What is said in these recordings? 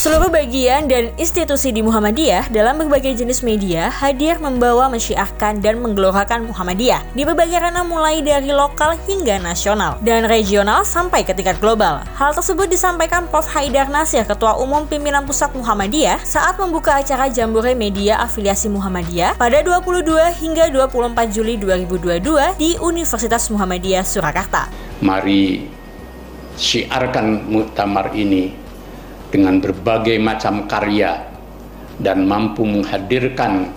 Seluruh bagian dan institusi di Muhammadiyah dalam berbagai jenis media hadir membawa mensyiarkan dan menggelorakan Muhammadiyah di berbagai ranah mulai dari lokal hingga nasional dan regional sampai ke tingkat global. Hal tersebut disampaikan Prof. Haidar Nasir, Ketua Umum Pimpinan Pusat Muhammadiyah saat membuka acara Jambore Media Afiliasi Muhammadiyah pada 22 hingga 24 Juli 2022 di Universitas Muhammadiyah Surakarta. Mari syiarkan muktamar ini dengan berbagai macam karya dan mampu menghadirkan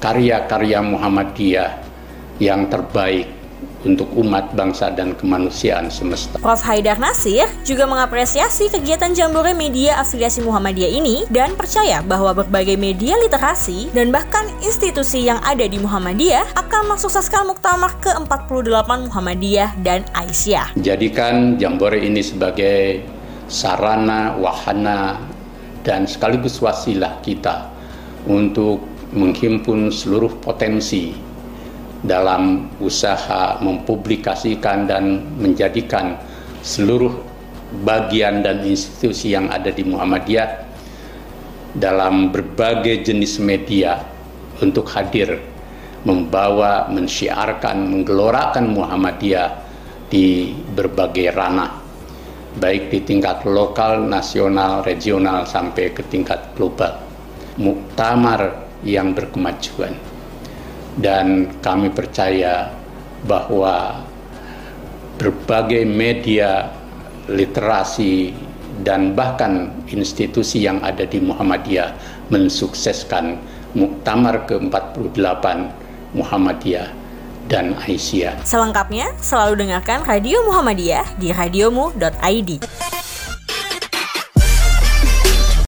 karya-karya Muhammadiyah yang terbaik untuk umat bangsa dan kemanusiaan semesta. Prof. Haidar Nasir juga mengapresiasi kegiatan Jambore Media Afiliasi Muhammadiyah ini dan percaya bahwa berbagai media literasi dan bahkan institusi yang ada di Muhammadiyah akan mensukseskan muktamar ke-48 Muhammadiyah dan Aisyah. Jadikan Jambore ini sebagai sarana, wahana, dan sekaligus wasilah kita untuk menghimpun seluruh potensi dalam usaha mempublikasikan dan menjadikan seluruh bagian dan institusi yang ada di Muhammadiyah dalam berbagai jenis media untuk hadir membawa, mensyiarkan, menggelorakan Muhammadiyah di berbagai ranah baik di tingkat lokal, nasional, regional sampai ke tingkat global. Muktamar yang berkemajuan. Dan kami percaya bahwa berbagai media literasi dan bahkan institusi yang ada di Muhammadiyah mensukseskan Muktamar ke-48 Muhammadiyah dan Aisyah. Selengkapnya, selalu dengarkan Radio Muhammadiyah di radiomu.id.